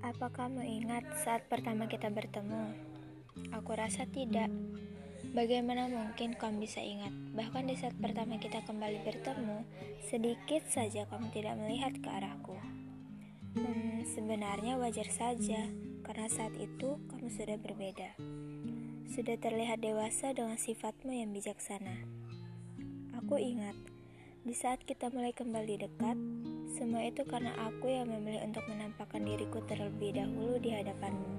Apa kamu ingat saat pertama kita bertemu? Aku rasa tidak. Bagaimana mungkin kamu bisa ingat? Bahkan di saat pertama kita kembali bertemu, sedikit saja kamu tidak melihat ke arahku. Hmm, sebenarnya wajar saja, karena saat itu kamu sudah berbeda. Sudah terlihat dewasa dengan sifatmu yang bijaksana. Aku ingat, di saat kita mulai kembali dekat, semua itu karena aku yang memilih untuk menampakkan diriku terlebih dahulu di hadapanmu.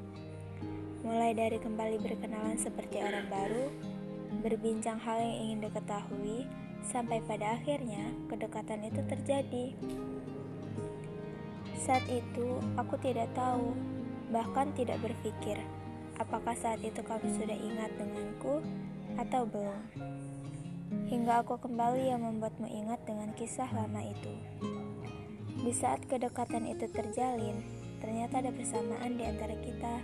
Mulai dari kembali berkenalan seperti orang baru, berbincang hal yang ingin diketahui, sampai pada akhirnya kedekatan itu terjadi. Saat itu, aku tidak tahu, bahkan tidak berpikir, apakah saat itu kamu sudah ingat denganku atau belum. Hingga aku kembali yang membuatmu ingat dengan kisah lama itu. Di saat kedekatan itu terjalin, ternyata ada persamaan di antara kita.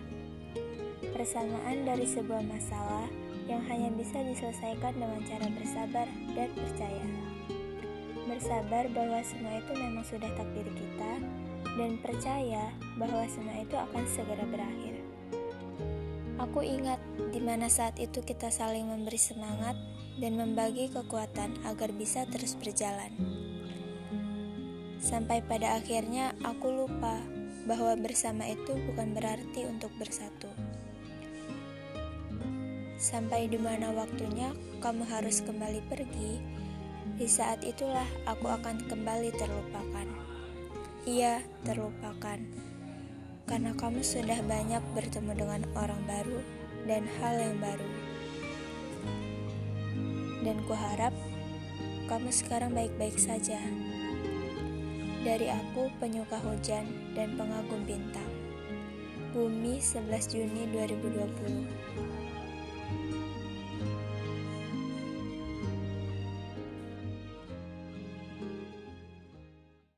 Persamaan dari sebuah masalah yang hanya bisa diselesaikan dengan cara bersabar dan percaya. Bersabar bahwa semua itu memang sudah takdir kita dan percaya bahwa semua itu akan segera berakhir. Aku ingat di mana saat itu kita saling memberi semangat dan membagi kekuatan agar bisa terus berjalan. Sampai pada akhirnya aku lupa bahwa bersama itu bukan berarti untuk bersatu. Sampai di mana waktunya kamu harus kembali pergi, di saat itulah aku akan kembali terlupakan. Iya, terlupakan. Karena kamu sudah banyak bertemu dengan orang baru dan hal yang baru. Dan kuharap kamu sekarang baik-baik saja. Dari aku penyuka hujan dan pengagum bintang. Bumi 11 Juni 2020